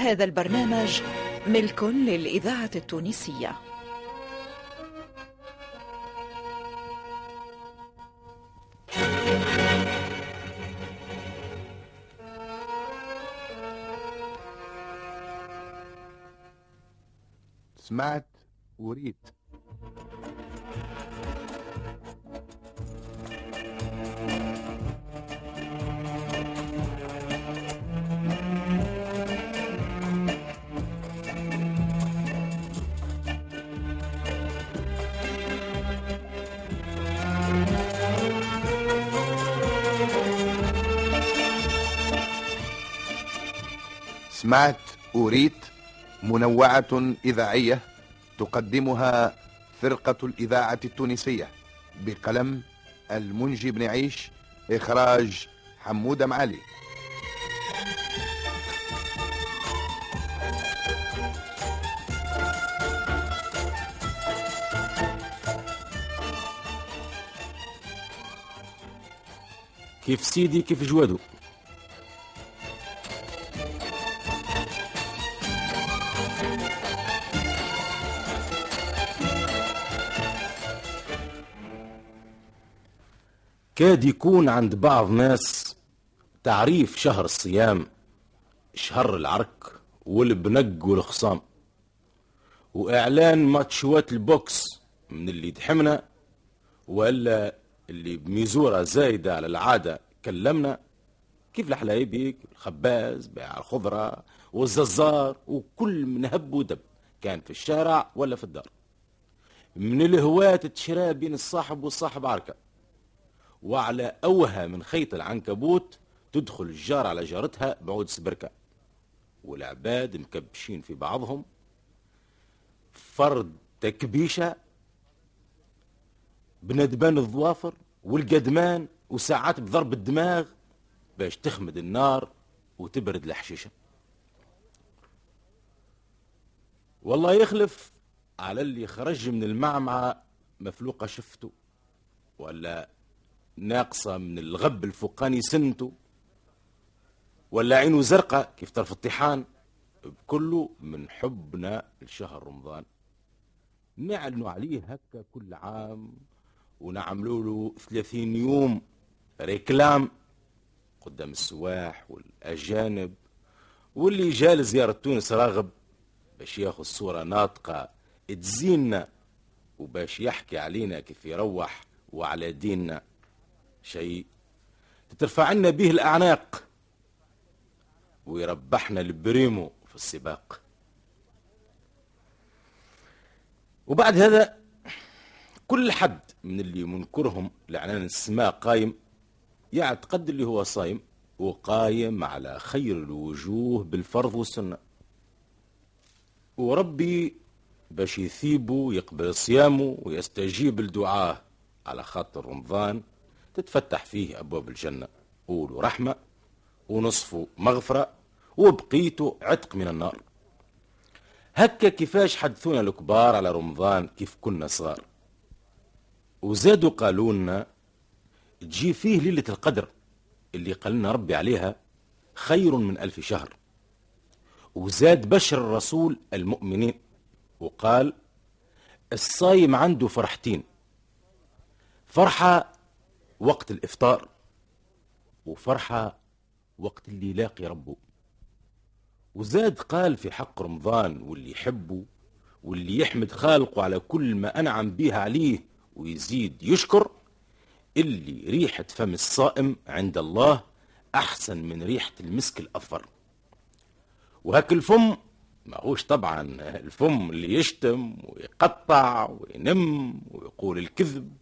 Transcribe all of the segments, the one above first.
هذا البرنامج ملك للإذاعة التونسية. سمعت وريت سمعت أوريت منوعة إذاعية تقدمها فرقة الإذاعة التونسية بقلم المنجي بن عيش إخراج حمودة معالي. كيف سيدي كيف جوادو؟ كاد يكون عند بعض ناس تعريف شهر الصيام شهر العرك والبنق والخصام. وإعلان ماتشوات البوكس من اللي دحمنا ولا اللي بميزورة زايدة على العادة كلمنا. كيف الحلايبي الخباز بيع الخضرة والززار وكل من هب ودب كان في الشارع ولا في الدار. من الهواة تشرى بين الصاحب والصاحب عركة. وعلى أوها من خيط العنكبوت تدخل الجار على جارتها بعود سبركة. والعباد مكبشين في بعضهم. فرد تكبيشة. بندبان الظوافر والقدمان وساعات بضرب الدماغ باش تخمد النار وتبرد الحشيشة. والله يخلف على اللي خرج من المعمعة مفلوقة شفته ولا ناقصة من الغب الفوقاني سنته ولا عينه زرقاء كيف طرف الطيحان بكله من حبنا لشهر رمضان. نعلنوا عليه هكا كل عام ونعملوا له 30 يوم ريكلام قدام السواح والأجانب واللي جاء لزيارة تونس راغب باش ياخذ صورة ناطقة تزيننا وباش يحكي علينا كيف يروح وعلى ديننا. شيء. تترفع لنا به الأعناق. ويربحنا البريمو في السباق. وبعد هذا كل حد من اللي منكرهم لعنان السماء قايم يعتقد اللي هو صايم وقايم على خير الوجوه بالفرض والسنة. وربي باش يثيبه يقبل صيامه ويستجيب الدعاء على خاطر رمضان. تتفتح فيه أبواب الجنة. قولوا رحمة ونصفه مغفرة وبقيته عتق من النار. هكا كيفاش حدثونا الكبار على رمضان كيف كنا صغار. وزادوا قالوا لنا تجي فيه ليلة القدر اللي قالنا ربي عليها خير من ألف شهر. وزاد بشر الرسول المؤمنين وقال الصايم عنده فرحتين. فرحة وقت الإفطار وفرحة وقت اللي يلاقي ربه. وزاد قال في حق رمضان واللي يحبه واللي يحمد خالقه على كل ما أنعم به عليه ويزيد يشكر اللي ريحة فم الصائم عند الله أحسن من ريحة المسك الأظفر وهك الفم ما هوش طبعا الفم اللي يشتم ويقطع وينم ويقول الكذب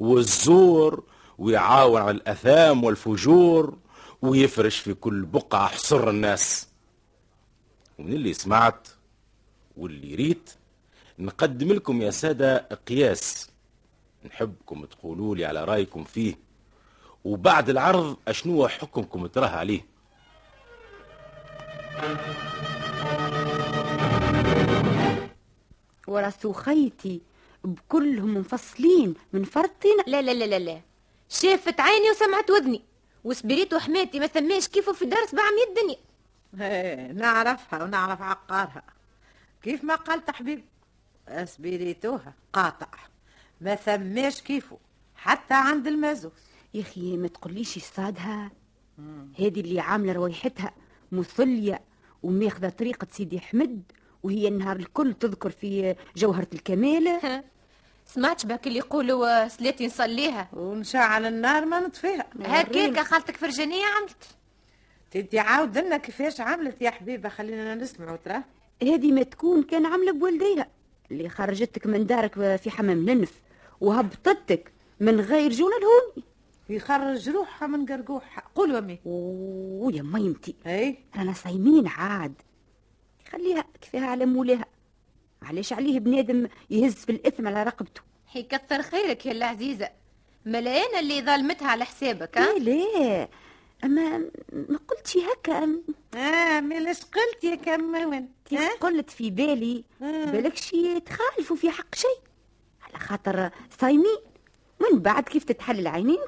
والزور ويعاون على الأثام والفجور ويفرش في كل بقعة حصر الناس. ومن اللي سمعت واللي ريت نقدم لكم يا سادة قياس نحبكم تقولوا لي على رأيكم فيه. وبعد العرض أشنو حكمكم تراه عليه؟ ورثوا خيتي بكلهم منفصلين من فرطين لا لا لا لا لا. شافت عيني وسمعت وذني وسبريت وحماتي ما ثماش كيفه في دار سبع مية الدنيا. إيه نعرفها ونعرف عقارها. كيف ما قالت حبيب؟ اسبيريتوها قاطع. ما ثماش كيفه حتى عند المازوس يا أخي ما تقوليش صادها هذه اللي عاملة روايحتها مثليه وماخذة طريقة سيدي احمد وهي النهار الكل تذكر في جوهرة الكمال. سمعتش بك اللي يقولوا آه، صلاتي نصليها. ونشعل النار ما نطفيها. هكاك خالتك فرجانية عملت؟ تدي عاود لنا كيفاش عملت يا حبيبة خلينا نسمعوا ترى. هذه ما تكون كان عامله بوالديها اللي خرجتك من دارك في حمام لنف وهبطتك من غير جون الهوني. يخرج روحها من قرقوحها. قول وامي ويا ميمتي. أي. رانا صايمين عاد. خليها كفاها على مولاها علاش عليه بنادم يهز في الإثم على رقبته. هي كثر خيرك يا العزيزة ملايين اللي ظلمتها على حسابك ها؟ لا لا أما ما قلتش هكا. آه ملاش قلت يا كمون تي قلت في بالي بالكش تخالفوا في حق شيء على خاطر صايمين. من بعد كيف تتحل العينين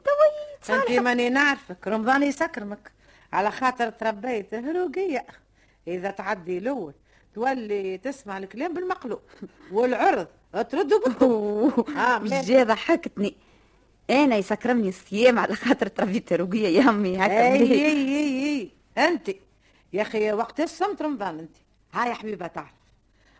توا انت ماني نعرفك رمضان يسكرمك. على خاطر تربيت هروقية. إذا تعدي الأول تولي تسمع الكلام بالمقلوب والعرض بالطوب آه، مش ماشي. جا ضحكتني أنا يسكرمني الصيام على خاطر تربيت رقيه يا أمي هكا أي. أي أي أنت. يا أخي وقت صمت رمضان أنت. هاي يا حبيبة تعرف.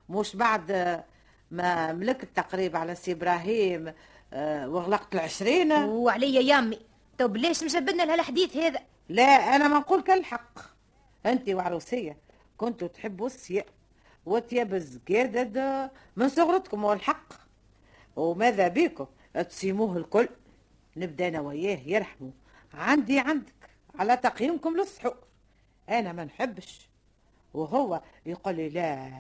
مش بعد آه، ما ملكت تقريبا على سي إبراهيم آه، وغلقت العشرين. وعليا يا أمي. تو بلاش مجبدنا لهالحديث هذا؟ لا أنا ما نقولك الحق. أنت وعروسية كنتوا تحبوا وتياب الزقادد من صغرتكم والحق. وماذا بيكم؟ تسيموه الكل. نبدأ أنا وياه يرحموا عندي عندك. على تقييمكم للسحور أنا ما نحبش. وهو يقول لي لا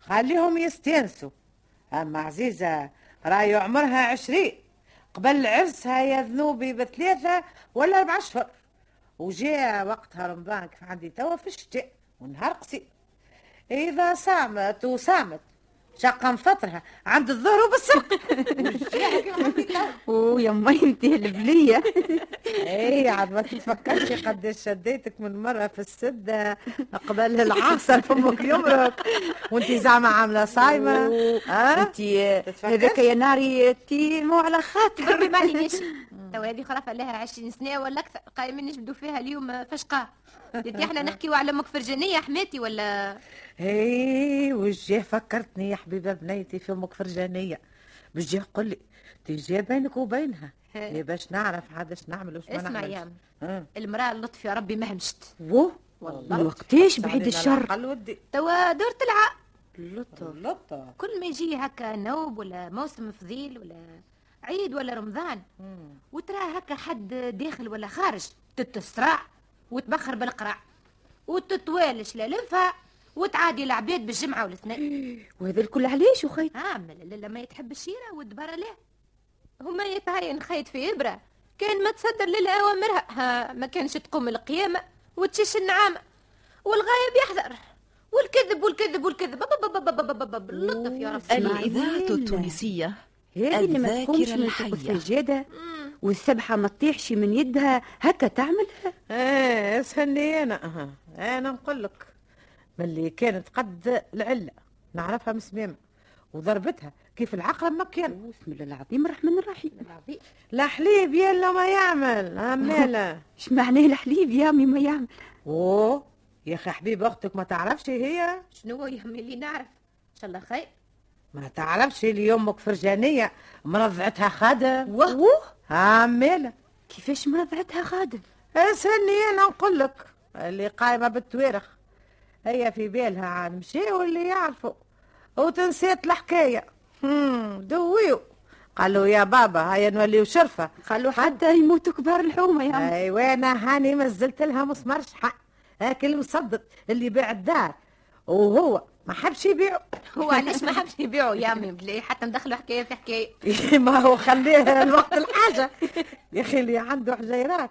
خليهم يستانسوا. أما عزيزة راي عمرها عشرين. قبل عرسها يا ذنوبي بثلاثة ولا أربع أشهر. وجاء وقتها رمضان كيف عندي توا في الشتاء والنهار قصير. إذا صامت وصامت شقا مفطرها عند الظهر توا ويا ميمتي البليه اي عاد ما تتفكرش قداش شديتك من مرة في السدة قبل العصر فمك يمرك وانت زعما عاملة صايمة. ها؟ انت؟ هذاك يا ناري انت مو على خاطر. ربي ما علينيش. تو هذه خرافة لها عشرين سنة ولا أكثر قايمين نجبدوا فيها اليوم فشقة. انتي إحنا نحكيو على أمك فرجانية حماتي ولا؟ اي وجه فكرتني يا حبيبة بنيتي في أمك فرجانية بجي قل لي تجي بينك وبينها. ها. إيه باش نعرف عاد اش نعمل وش ما اسمع نعملش. يا. المرأة اللطف يا ربي ما همشت وه من وقتاش بعيد الشر. توا دور تلعب لطف لطة كل ما يجي هكا نوب ولا موسم فضيل ولا عيد ولا رمضان وترى هكا حد داخل ولا خارج تتسرع. وتبخر بالقرع وتتوالش للفها وتعادي العباد بالجمعة والاثنين. وهذا الكل علاش وخيت عامل لا ما يتحب الشيرة والدبارة له هما يتعين خيط في إبرة. كان ما تصدر للأوامرها. ها ما كانش تقوم القيامة وتشش النعامة. والغايب يحذر. والكذب والكذب والكذب. بب- بب- بب- بب- بب- بب- لطف يا رب. الإذاعة. التونسية الذاكرة الحية. والسبحة ما تطيحش من يدها هكا تعمل إيه اسهلني أنا. أها. أنا نقول لك ملي كانت قد العلة نعرفها مسميمه وضربتها كيف العقرب ما كان. بسم الله العظيم الرحمن الرحيم. لا حليب يلا ما يعمل اماله إيش معناه الحليب يا أمي ما يعمل؟ أوه يا أخي حبيب أختك ما تعرفش هي؟ شنو يا أمي اللي نعرف؟ إن شاء الله خير. ما تعرفش اللي أمك فرجانيه مرضعتها خادم. وهو اماله كيفاش مرضعتها خادم اسهلني أنا نقول لك اللي قايمة بالتوارخ. هي في بالها عن مشي واللي يعرفوا وتنسيت الحكاية. هم دويو. قالوا يا بابا هيا نوليو شرفة. قالوا حتى يموتوا كبار الحومة يا أمي. ايوا أنا هاني مزلت لها مسمار شحق هاك المصدق اللي باع الدار وهو ما حبش يبيعه. هو علاش ما حبش يبيعوا يا أمي؟ بلي حتى ندخلوا حكاية في حكاية. ما هو خليه الوقت الحاجة. يا أخي اللي عنده حجيرات.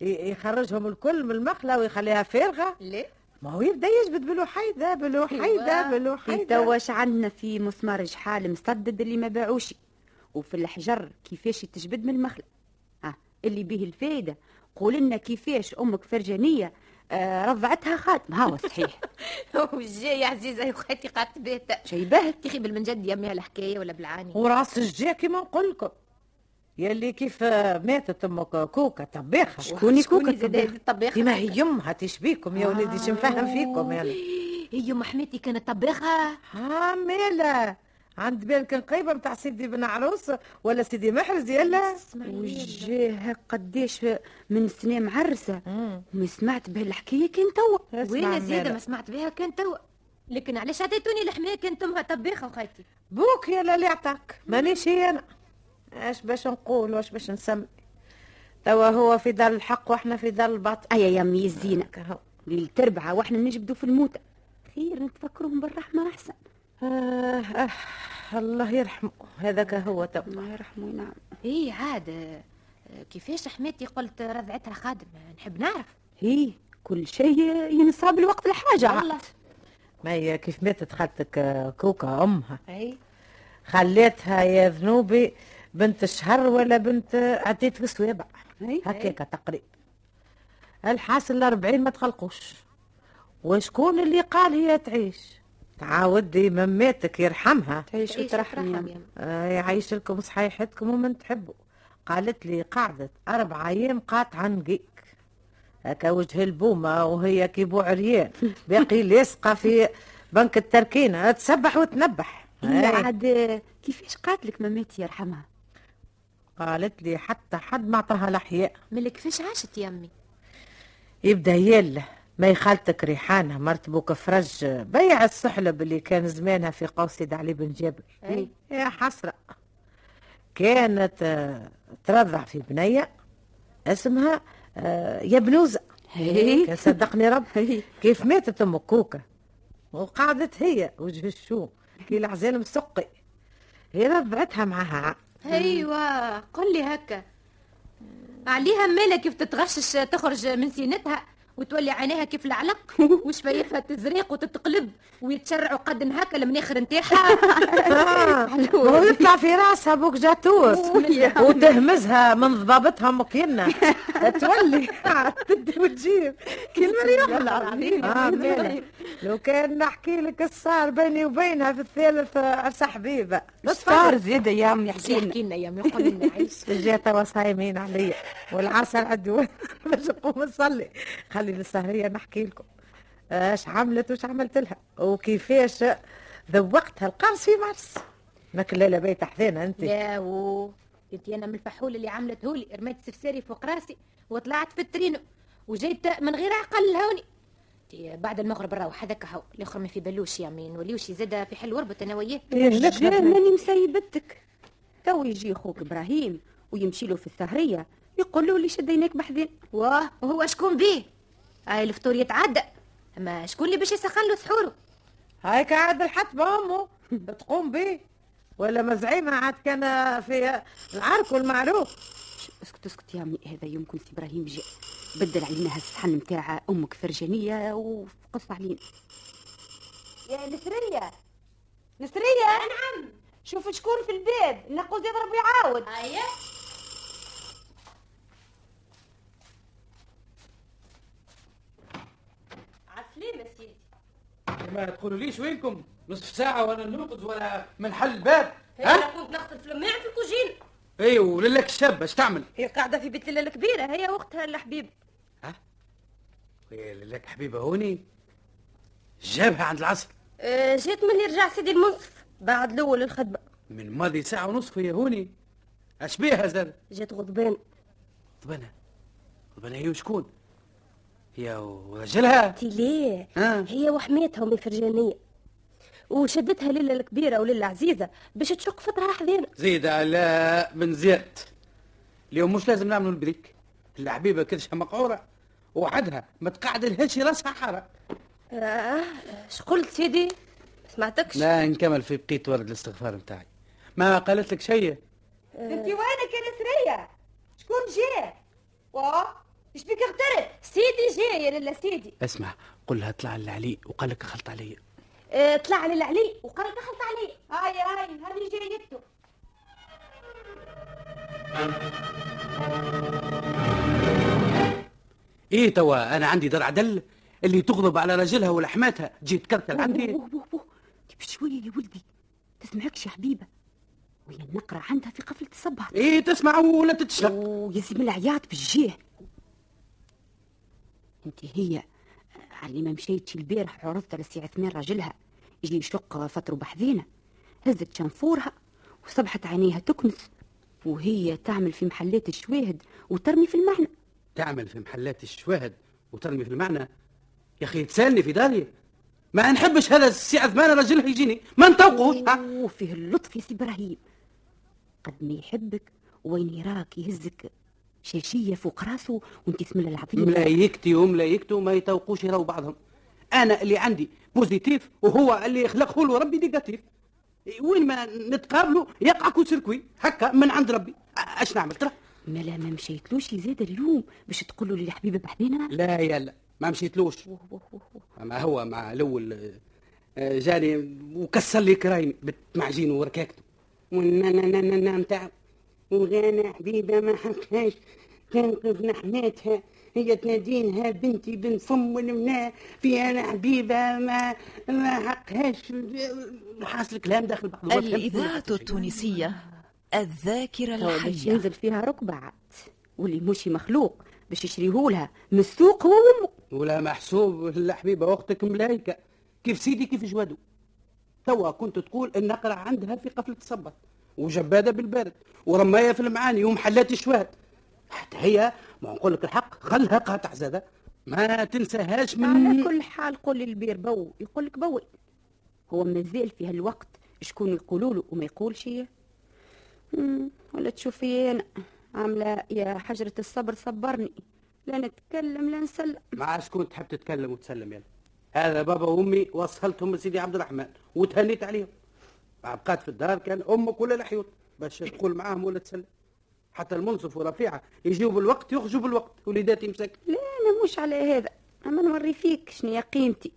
يخرجهم الكل من المخلة ويخليها فارغة. ليه؟ ما هو يبدأ يجبد بالوحيده بالوحيده أيوة. بالوحيده تواش عندنا في مسمار جحال مسدد اللي ما باعوش وفي الحجر كيفاش تجبد من المخلة؟ ها اللي به الفايدة. قول لنا كيفاش أمك فرجانية آه رضعتها خادم هاو صحيح. وجاي يا عزيزة يا خالتي قعدت شيبهت تخي بالمنجد يا امي الحكاية ولا بالعاني؟ وراس الجا كيما نقول لكم. يلي كيف ماتت أمك كوكا طباخه شكوني كوكا الطباخه كيما هي يمها تشبيكم يا وليدي شنفهم فيكم يعني هي ام حماتي كانت طباخه ها مالا عند بالك نقيبه متاع سيدي بن عروس ولا سيدي محرز يلا. وجاه قديش من سنة معرسة. ما سمعت بهالحكاية كان توا. وين زيادة ما سمعت بها كان توا. لكن علاش عطيتوني الحماية كانت امها طباخه خالتي بوك يا اللي عطاك. مانيش هي أنا. اش باش نقول واش باش نسمي؟ توا هو في دار الحق وإحنا في دار الباطل. أيا يا أمي الزينة. كهو. ليلة وإحنا نجبدوا في الموتى. خير نتفكرهم بالرحمة أحسن. آه آه الله يرحمه. هذاك هو تو الله يرحمه نعم. إيه عاد آه، كيفاش حماتي قلت رضعتها خادم؟ نحب نعرف. هي كل شيء ينصاب لوقت الحاجة والله. ما هي كيف ماتت خالتك آه، كوكا أمها؟ إي. خليتها يا ذنوبي بنت الشهر ولا بنت عديت في السوابع. هكاك تقريبا. الحاصل الأربعين ما تخلقوش. وشكون اللي قال هي تعيش؟ تعاودي مماتك يرحمها. تعيش وترحم. آه، يعيش لكم صحيحتكم ومن تحبوا. قالت لي قعدت أربع أيام قاطعة نقيك هكا وجه البومة وهي كيبو عريان باقي لاصقة في بنك التركينة. تسبح وتنبح. عاد كيفاش قاتلك مامتي يرحمها؟ قالت لي حتى حد ما عطاها الأحياء. ملي كيفاش عاشت يا أمي؟ يبدأ يلا ما خالتك ريحانة مرت بوك فرج. بيع السحلب اللي كان زمانها في قوس سيد علي بن جابر. أي. يا حسرة. كانت آه، ترضع في بنية اسمها آه، يا بنوزة. هيك صدقني رب. كيف ماتت أم كوكا؟ وقعدت هي وجه الشوم كي العزال مسقي. هي رضعتها معها. أيوه. قل لي هكا. عليها مالها كيف تتغشش تخرج من سينتها؟ وتولي عينيها كيف العلق؟ وشفايفها تزريق وتتقلب ويتشرعوا قد هكا المناخر نتاعها آه، وهو يطلع في راسها بوك جاتوس وتهمزها من ضبابتها مكينة تولي. تدي وتجيب. كي المريم العظيم. آه. لو كان نحكي لك الصار بيني وبينها في الثالث عرس حبيبة. صار زيادة يا أمي حسين يحكي لنا يا امي قول لنا عيش. جات وصايمين عليا والعسل عدو. باش نقوم نصلي خلي السهرية نحكي لكم. اش عملت وش عملت لها؟ وكيفاش ذوقتها القرص في مرس. ماك الليلة بيت حذينا أنت. لا و قلت أنا من الفحول اللي عملته لي. رميت سفساري فوق راسي وطلعت في الترينو. وجيت من غير عقل هوني. تي بعد المغرب نروح هذاك هو الآخر ما في بلوش يا مين. وليوش زاد في حل وربط أنا وياه. ماني مسيبتك تو يجي خوك إبراهيم ويمشي له في الثهريه يقول له اللي شديناك بحذين. واه وهو شكون بيه؟ هاي الفطور يتعدى. أما شكون اللي باش يسخن له سحوره؟ هاي قاعد الحتبة امه تقوم به ولا مزعيمة عاد كان في العرك والمعروف. اسكت اسكت يا أمي. هذا يمكن سي إبراهيم جاء. بدل علينا هالصحن نتاع أمك فرجانيه وقص علينا. يا نسرية. نسرية؟ نعم. شوف شكون في الباب. النقوز يضرب ويعاود. هيا عسلامة سيدي ما تقولوليش وينكم؟ نصف ساعة وأنا نرقد ولا من حل الباب. أنا ها؟ كنت في الماء في الكوجين. اي ولك الشاب اش تعمل؟ هي قاعدة في بيت ليلى الكبيرة هي وقتها الحبيب. إيه لك حبيبة هوني؟ جابها عند العصر. أه جيت من اللي رجع سيدي المنصف بعد الأول الخدمة. من ماضي ساعة ونصف هي هوني. أش بيها زاد؟ جيت غضبان. طبنا طبنا هي وشكون؟ هي وراجلها؟ تي ليه؟ ها؟ هي وحماتها أمي فرجانية وشدتها ليلى الكبيرة وليلى عزيزة باش تشق فطرها حذينا زيد على بن زياد اليوم مش لازم نعملوا البريك. الحبيبة كرشها مقعورة. وحدها ما تقعد لهاش راسها حارة. آه اش قلت سيدي؟ ما سمعتكش. لا نكمل في بقية ورد الاستغفار نتاعي. ما قالت لك شيء؟ انت وينك يا نسرية؟ شكون جا واه إيش بك اغترت سيدي جا يا لالا سيدي. اسمع قل لها طلع لعلي وقال لك خلط علي. آه طلع لي العلي وقال دخلت عليه هاي هاي هذه جايته. إيه توا أنا عندي درع دل اللي تغضب على راجلها ولحماتها تجي تكركل عندي. بشوية يا ولدي. تسمعكش يا حبيبة. وهي النقرة عندها في قفلة الصباح إيه تسمع ولا تتشلق ويزم العياط بالجيه. انت هي علي ما مشيتش البارح عرضت على سي عثمان راجلها يجي يشق فترة بحذينة هزت شنفورها وصبحت عينيها تكنس وهي تعمل في محلات الشواهد وترمي في المعنى. تعمل في محلات الشواهد وترمي في المعنى؟ يا أخي تسألني في داري ما نحبش هذا السي عثمان راجلها يجيني. ما نطوقوش ها؟ وفيه اللطف يا سي إبراهيم. قد ما يحبك وين يراك يهزك؟ شاشية فوق راسه وانت اسم الله العظيم. ملايكتي وملايكته ما يتوقوش يراو بعضهم. أنا اللي عندي positif وهو اللي خلقه له ربي négatif. وين ما نتقابلوا يقع court-circuit هكا من عند ربي. أش نعمل؟ ترى. ملا ما مشيتلوش زاد اليوم باش تقول له للحبيبة بحذينا لا يلا ما مشيتلوش. ما هو مع الأول آه، جاني وكسر لي كرايمي بالمعجين وركاكته والنانا نتاع وغانا حبيبة ما حقهاش. تنقذ نحماتها هي تنادينها بنتي بنت فم والمنا في أنا حبيبة ما ما حقهاش. حاصل الكلام داخل بعض الذاكرة تو باش الحية. ينزل فيها ركبة. واللي مشي مخلوق باش يشريهولها من السوق هو وأمه. ولا محسوب لا حبيبة أختك ملايكة. كيف سيدي كيف جوادو؟ توا كنت تقول النقرة عندها في قفلة الصبت وجبادة بالبارد ورماية في المعاني ومحلات الشواد حتى هي ما نقول لك الحق خلها قاطع زادة. ما تنساهاش من على كل حال قول للبير بو يقول لك بوي. هو مازال في هالوقت شكون يقولوا له وما يقولش ولا تشوفي أنا؟ عاملة يا حجرة الصبر صبرني. لا نتكلم لا نسلم. مع شكون تحب تتكلم وتسلم يلا. هذا بابا وأمي وصلتهم لسيدي عبد الرحمن وتهنيت عليهم. بعد بقات في الدار كان أمك ولا الحيوط باش تقول معاهم ولا تسلم. حتى المنصف ورفيعة يجيوا بالوقت يخرجوا بالوقت. وليداتي مساكن لا أنا مش على هذا. أما نوري فيك شنو هي قيمتي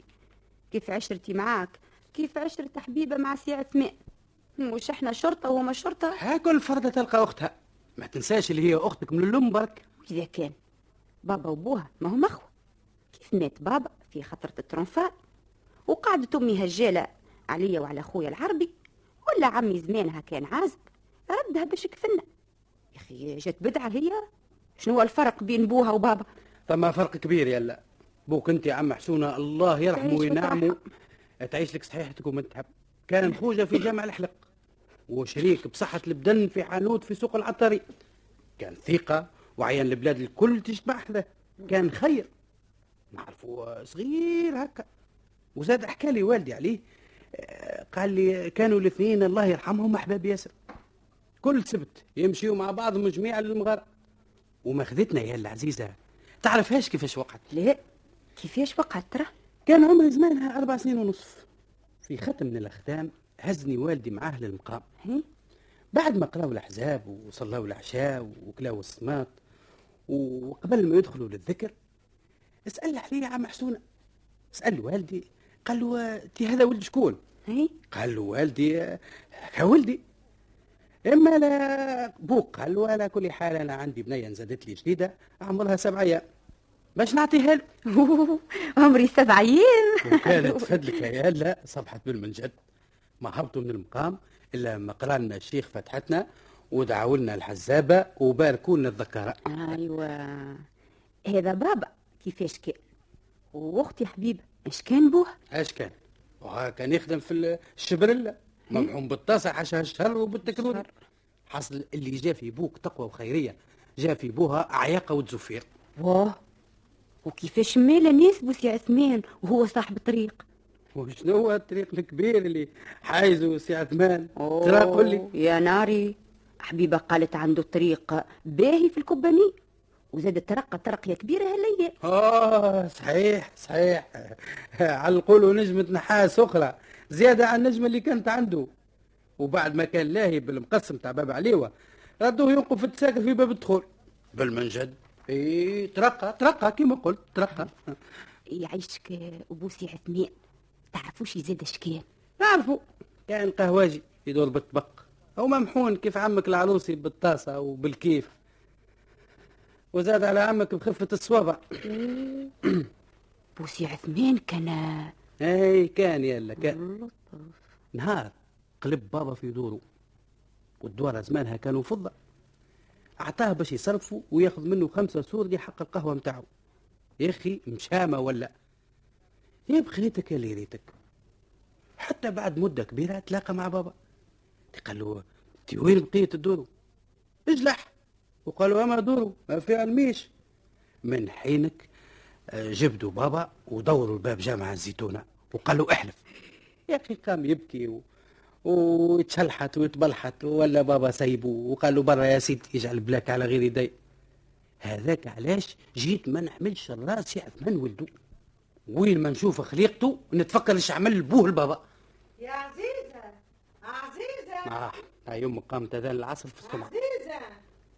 كيف عشرتي معاك؟ كيف عشرة حبيبة مع سي عثمان مش إحنا شرطة وهما شرطة؟ ها كل فردة تلقى أختها. ما تنساش اللي هي أختك من الام برك. إذا كان بابا وبوها ما هم أخوة. كيف مات بابا في خطرة الترنفال وقعدت أمي هجالة عليا وعلى خويا العربي. ولا عمي زمانها كان عازب. ردها باش كفلنا يا أخي جات بدعة هي. شنو هو الفرق بين بوها وبابا؟ ثم فرق كبير يلا بوك أنت يا عم حسونة الله يرحمه وينعمه. تعيش لك صحيحتك وما تحب. كان خوجة في جامع الحلق. وشريك بصحة البدن في حانوت في سوق العطاري. كان ثقة وعيان البلاد الكل تجمع حذاه كان خير. نعرفه صغير هكا. وزاد حكى لي والدي عليه. قال لي كانوا الاثنين الله يرحمهم أحباب ياسر. كل سبت يمشيوا مع بعض مجميع للمغارة وماخذتنا يا العزيزة. تعرفهاش كيفاش وقعت؟ لا كيفاش وقعت ترى؟ كان عمري زمانها أربع سنين ونصف. في ختم من الأختام هزني والدي معاه للمقام بعد ما قراوا الأحزاب وصلوا العشاء وكلاوا الصمات وقبل ما يدخلوا للذكر اسأل عليه يا عم حسونة. اسأل والدي قال له تي هذا ولد شكون؟ هي قال له والدي "آه، كولدي إما لا بوك قال له على كل حال أنا عندي بنية نزلت لي جديدة عمرها سبع أيام. باش نعطيها له؟ عمري سبع أيام. وكانت فدلك يا لا صبحت بالمنجد ما هبطوا من المقام إلا لما قرا لنا الشيخ فتحتنا ودعوا لنا الحزابه وباركوا لنا الذكاره أيوة. هذا بابا كيفاش كان؟ واختي حبيبة. اش كان بوها اش كان وها كان يخدم في الشبرله ممحوم بالطاسة حاشا الشهر وبالتكرور حصل اللي جا في بوك تقوى وخيرية. جا في بوها اعياقه وتزفير. واه وكيفاش مالا ناس بوسي عثمان وهو صاحب الطريق؟ وشنو هو الطريق الكبير اللي حايزه سي عثمان؟ ترى قول لي. يا ناري. حبيبة قالت عنده طريق باهي في الكوباني. وزاد ترقى ترقيه كبيرة هالليل آه صحيح صحيح. علقوا نجمة نحاس أخرى. زيادة عن النجمة اللي كانت عنده. وبعد ما كان لاهي بالمقسم تاع باب عليوة ردوه ينقف في التساكر في باب الدخول. بالمنجد. إي ترقى ترقى كما قلت ترقى يعيشك وبوسي عثمان تعرفوش يزاد اش كان؟ نعرفوا كان قهواجي يدور بالطبق. أو ممحون كيف عمك العروسي بالطاسة وبالكيف. وزاد على عمك بخفة الصوابع. بوسي عثمان كان اي كان يلا كان. نهار قلب بابا في دوره والدوار زمانها كانوا فضة. أعطاه باش يصرفوا وياخذ منه خمسة سور دي حق القهوة متاعه يا أخي مشامة ولا. يا بخيتك يا اللي ريتك. حتى بعد مدة كبيرة تلاقى مع بابا. قال له وين بقيت الدورو إجلح. وقالوا اما دورو؟ ما في علميش من حينك آه، جبدوا بابا ودوروا الباب جامعة الزيتونة. وقالوا احلف. يا أخي قام يبكي و... ويتشلحت ويتبلحت ولا بابا سيبه وقال له برا يا سيدي يجعل بلاك على غير يدي هذاك علاش جيت ما نحملش الراس يا عثمان ولدو. وين ما نشوف خليقته نتفكر إيش عمل بوه البابا. يا عزيزة عزيزة. آه هاي يوم قامت اذان العصر في الصبح عزيزة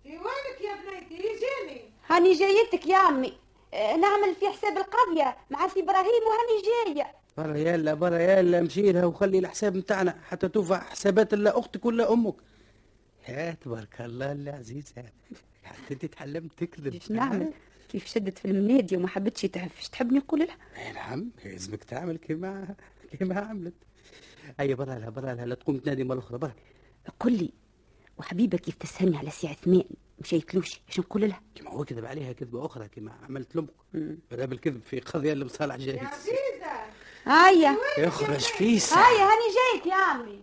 في وينك يا بنيتي يجيني هاني جايتك يا عمي. آه، نعمل في حساب القضية مع سي إبراهيم وهاني جاية برا يلا برا يلا مشي لها وخلي الحساب متاعنا حتى توفى حسابات لا أختك ولا أمك. يا تبارك الله العزيز حتى أنت تعلمت تكذب إيش نعمل؟ كيف شدت في المنادي وما حبتش تعرف تحبني نقول لها؟ اي نعم لازمك تعمل كما كما عملت. هيا برا لها برا لها لا تقوم تنادي مرة أخرى برا. قل لي وحبيبك كيف تسهلني على سي عثمان مش يتلوش إيش نقول لها. كما هو كذب عليها كذبة أخرى كما عملت لأمك. بدا بالكذب في قضية اللي بصالح يا جاهز عزيزة. هيا. يخرج فيس هيا هاني جايك يا عمي.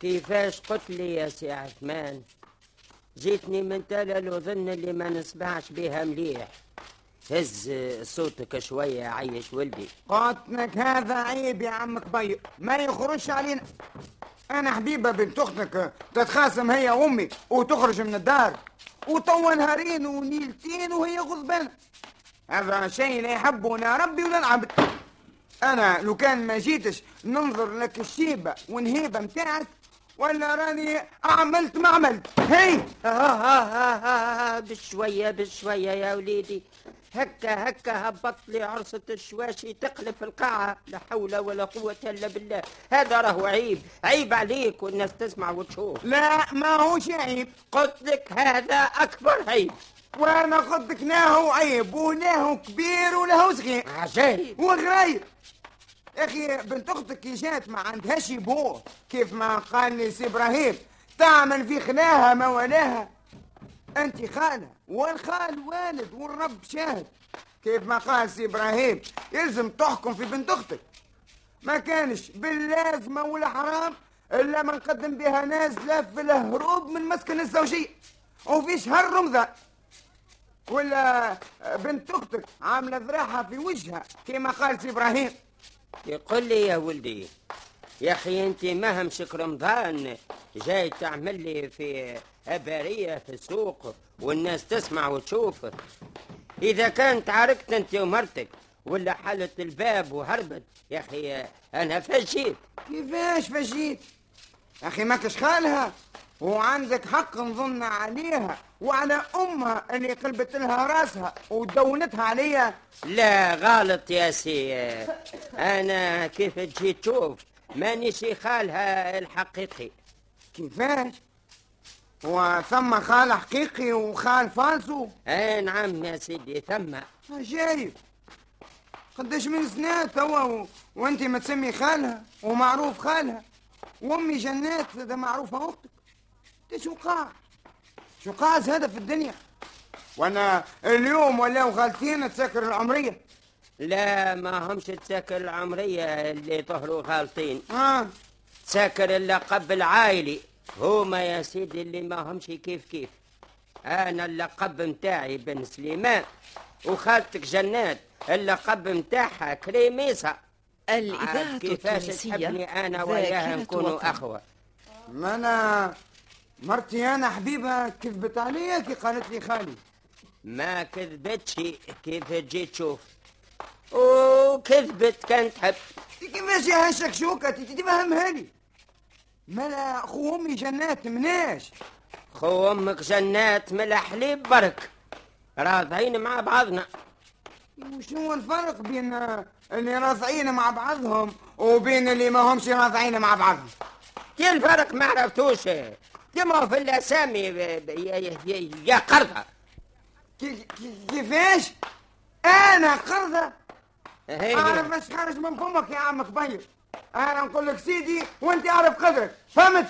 كيفاش قلت لي يا سي عثمان؟ جيتني من تالا الأذن اللي ما نسمعش بها مليح. هز صوتك شوية عيش ولدي. قاتلك هذا عيب يا عم كبير ما يخرجش علينا. أنا حبيبة بنت أختك. تتخاصم هي وأمي وتخرج من الدار. وتوا نهارين ونيلتين وهي غضبانة. هذا شيء لا يحبه لا ربي ولا العبد. أنا لو كان ما جيتش ننظر لك الشيبة والهيبه متاعك ولا راني عملت ما عملت. هي! آه آه آه آه آه بشوية بشوية يا وليدي. هكا هكا هبط لي عرصة الشواشي تقلب في القاعة. لا حول ولا قوة إلا بالله. هذا راهو عيب. عيب عليك والناس تسمع وتشوف. لا ما هوش عيب. قلت لك هذا أكبر عيب. وأنا قلت لك ناهو عيب؟ وناهو كبير ولهو صغير. عجيب. وغرايب يا أخي بنت أختك كي جات ما عندهاش بوه كيف ما قال لي سي إبراهيم. تعمل في خلاها ما ولاها أنت خالة والخال والد والرب شاهد. كيف ما قال سي إبراهيم يلزم تحكم في بنت أختك. ما كانش باللازمة ولا حرام إلا ما نقدم بها نازلة في الهروب من مسكن الزوجية. وفي شهر رمضان ولا بنت أختك عاملة ذراعها في وجهها كما قال سي إبراهيم. يقول لي يا ولدي يا أخي أنت ما همشك رمضان جاي تعمل لي في اباريه في السوق والناس تسمع وتشوف. إذا كانت عاركت أنت ومرتك ولا حلت الباب وهربت يا أخي أنا فشيت كيفاش فشيت أخي ماكش خالها وعندك حق نظن عليها وعلى أمها اللي قلبت لها راسها ودونتها عليا. لا غلط يا سي. أنا كيف تجي تشوف؟ مانيش خالها الحقيقي. كيفاش؟ وثم خال حقيقي وخال فالسو اي نعم يا سيدي ثم. عجايب قداش من سنة توا. وانت ما تسمي خالها ومعروف خالها. وأمي جنات ده معروفة أختك. اش واقع؟ شو قاع هذا في الدنيا؟ وأنا اليوم ولاو غالطين تسكر العمرية. لا ما همش تساكر العمرية اللي ظهروا غالطين آه تساكر اللقب العائلي هما يا سيدي اللي ما همش كيف كيف. أنا اللقب متاعي بن سليمان وخالتك جنات. اللقب متاعها كريميسة الإذاعة كيفاش التونسية تحبني أنا وياها نكونوا. أخوة؟ ما أنا مرتي أنا حبيبها كذبت عليا كي قالت لي خالي. ما كذبتش كيف تجي تشوف؟ وكذبت كانت تحب. كيفاش يا هالشكشوكة تفهمها لي ملا خو أمي جنات مناش. خو أمك جنات من الحليب برك. راضعين مع بعضنا. وشو الفرق بين اللي راضعين مع بعضهم وبين اللي ما همش راضعين مع بعضهم؟ كي الفرق ما عرفتوش. كما في الأسامي يا- قرضة. كي- كي- كيفاش؟ أنا قرضة هي. أعرف إيش خارج من فمك يا عم كبير أنا نقول لك سيدي وأنت أعرف قدرك. فهمت؟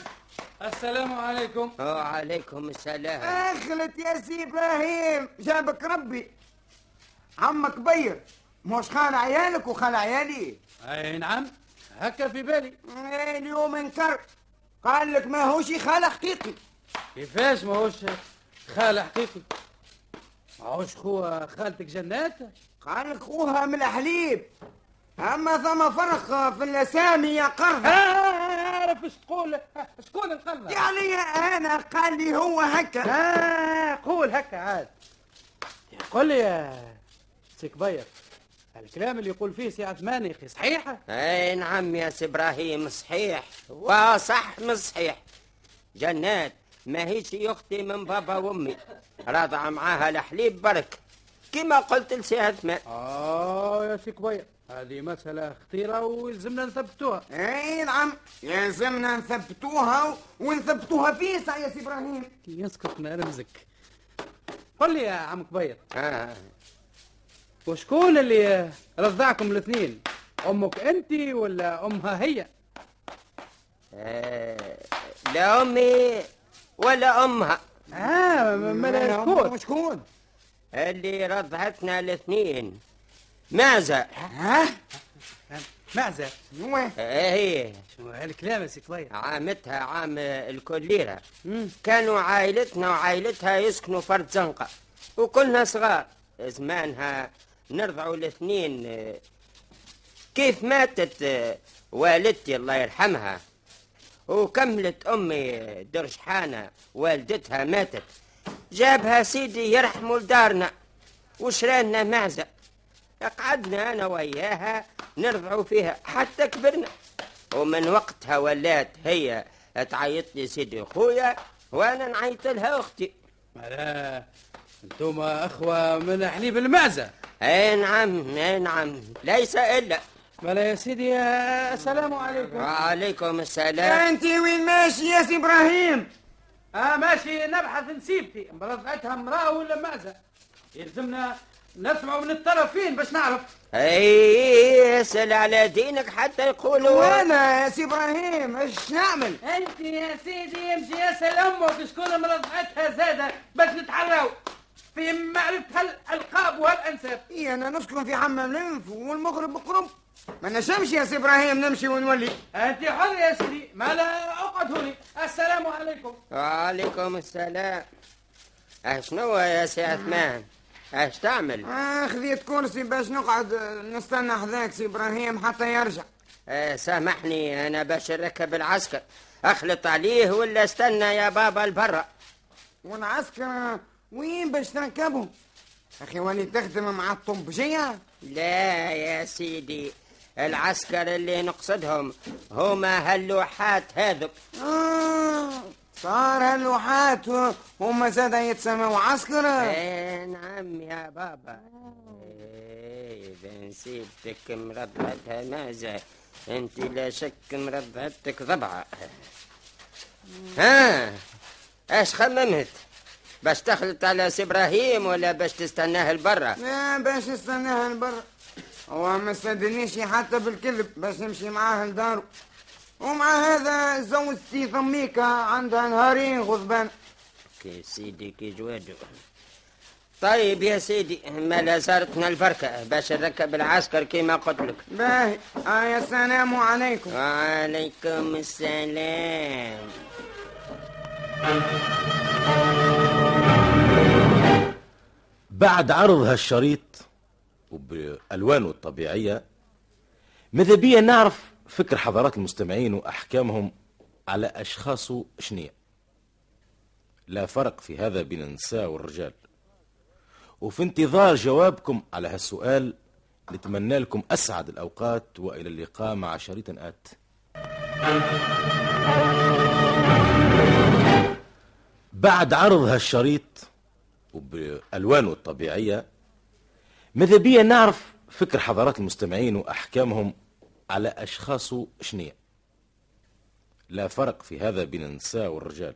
السلام عليكم. وعليكم السلام. أخلط يا سي إبراهيم جابك ربي. عمك كبير مش خال عيالك وخال عيالي. أي نعم. هكا في بالي. إيه، اليوم انكر. قال لك ما هوش خال حقيقي. كيفاش ما هوش خال حقيقي؟ ما هوش خو خالتك جنات قال خوها من الحليب أما ثم فرق في الأسامي يا قرض عارف إيش تقول شكون القلب يعني أنا قال لي هو هكا. آه قول هكا عاد. قول لي يا سي كبير الكلام اللي يقول فيه سي عثمان يا أخي صحيحه أي نعم يا سي إبراهيم صحيح. وصح مش صحيح جنات ما هيش أختي من بابا وأمي. راضعه معاها الحليب برك. كما قلت لسي عثمان آه يا سي كبير هذه مسألة خطيرة ويلزمنا نثبتوها. إي نعم. يلزمنا نثبتوها ونثبتوها فيسع يا سي إبراهيم. يسكت نرمزك قل لي يا عم كبير آه. وشكون اللي رضعكم الاثنين؟ أمك أنت ولا أمها هي؟ آه. لا أمي ولا أمها. آه ما شكون شكون اللي رضعتنا الاثنين. ماذا ها؟ معزة آه، هي. شنو هالكلام يا سي عامتها عام الكوليرة مم. كانوا عائلتنا وعائلتها يسكنوا فرد زنقة. وكلنا صغار. زمانها نرضعوا الاثنين. كيف ماتت؟ والدتي الله يرحمها. وكملت أمي درشحانة. والدتها ماتت. جابها سيدي يرحمه لدارنا. وشرانا معزة قعدنا أنا وياها نرضعوا فيها. حتى كبرنا. ومن وقتها ولات هي. تعيط لي سيدي خويا وأنا نعيط لها أختي. لا أنتم أخوة من حليب المعزة أي نعم أي نعم. ليس إلا. بلا يا سيدي السلام عليكم. وعليكم السلام. أنت وين ماشي يا سي إبراهيم؟ آه ماشي نبحث نسيبتي. رضعتها امرأة ولا معزة يلزمنا نسمع من الطرفين باش نعرف؟ أي اسأل على دينك حتى يقولوا. وأنا يا سي إبراهيم إيش نعمل؟ أنت يا سيدي امشي اسال أمك شكون مرضعتها زادة باش نتحراو في معرفه هالالقاب وهالانساب إيه أنا نسكن في حمام لنف والمغرب قرب. ما نشمش يا سي إبراهيم نمشي ونولي. أنت حر يا سيدي. ما لا أقعد هوني السلام عليكم. وعليكم السلام. أه شنو يا سي عثمان؟ اش تعمل؟ آه خذيت كرسي باش نقعد نستنى حذاك سي إبراهيم حتى يرجع. آه سامحني أنا باش نركب العسكر. أخلط عليه ولا استنى يا بابا البرا والعسكر وين باش تركبهم أخي ولي تخدم مع الطبجية لا يا سيدي. العسكر اللي نقصدهم هما هاللوحات هذوك. آه صار هاللوحات و- هم زاد يتسموا عسكر. إيه نعم يا بابا. إيه إذا نسيتك مرضعتها ماذا أنت لا شك مرضعتك ضبعة ها إيش خممت؟ باش تخلط على سي إبراهيم ولا باش تستناه لبرا لا باش نستناها لبرا هو ما استدنيش حتى بالكذب باش نمشي معاه لدارو. ومع هذا زوجتي ثميكة عندها نهارين غضبان. كي سيدي كي جوادو. طيب يا سيدي ما لا صارتنا البركة باش نركب العسكر كيما قلت لك. باهي. آه السلام عليكم. وعليكم السلام. بعد عرض هالشريط وبألوانه الطبيعية. ماذا بيا نعرف فكر حضرات المستمعين وأحكامهم على أشخاصه شنية لا فرق في هذا بين النساء والرجال. وفي انتظار جوابكم على هالسؤال نتمنى لكم أسعد الأوقات وإلى اللقاء مع شريط آت. بعد عرض هالشريط وبألوانه الطبيعية ماذا بيا نعرف فكر حضرات المستمعين وأحكامهم على أشخاص شنية لا فرق في هذا بين النساء والرجال.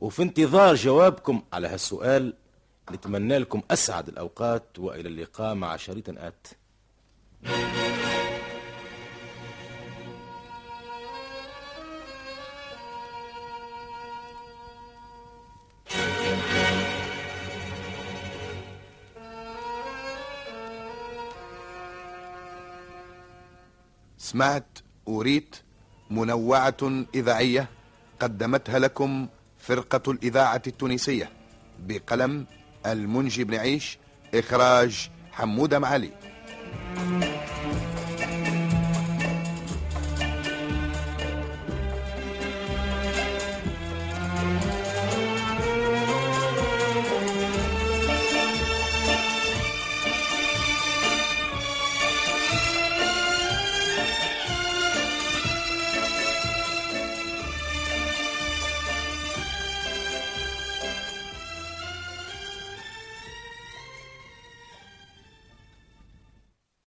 وفي انتظار جوابكم على هالسؤال نتمنى لكم أسعد الأوقات وإلى اللقاء مع شريط آت. سمعت وريت منوعة إذاعية قدمتها لكم فرقة الإذاعة التونسية بقلم المنجي بن عيش إخراج حمودة معالي.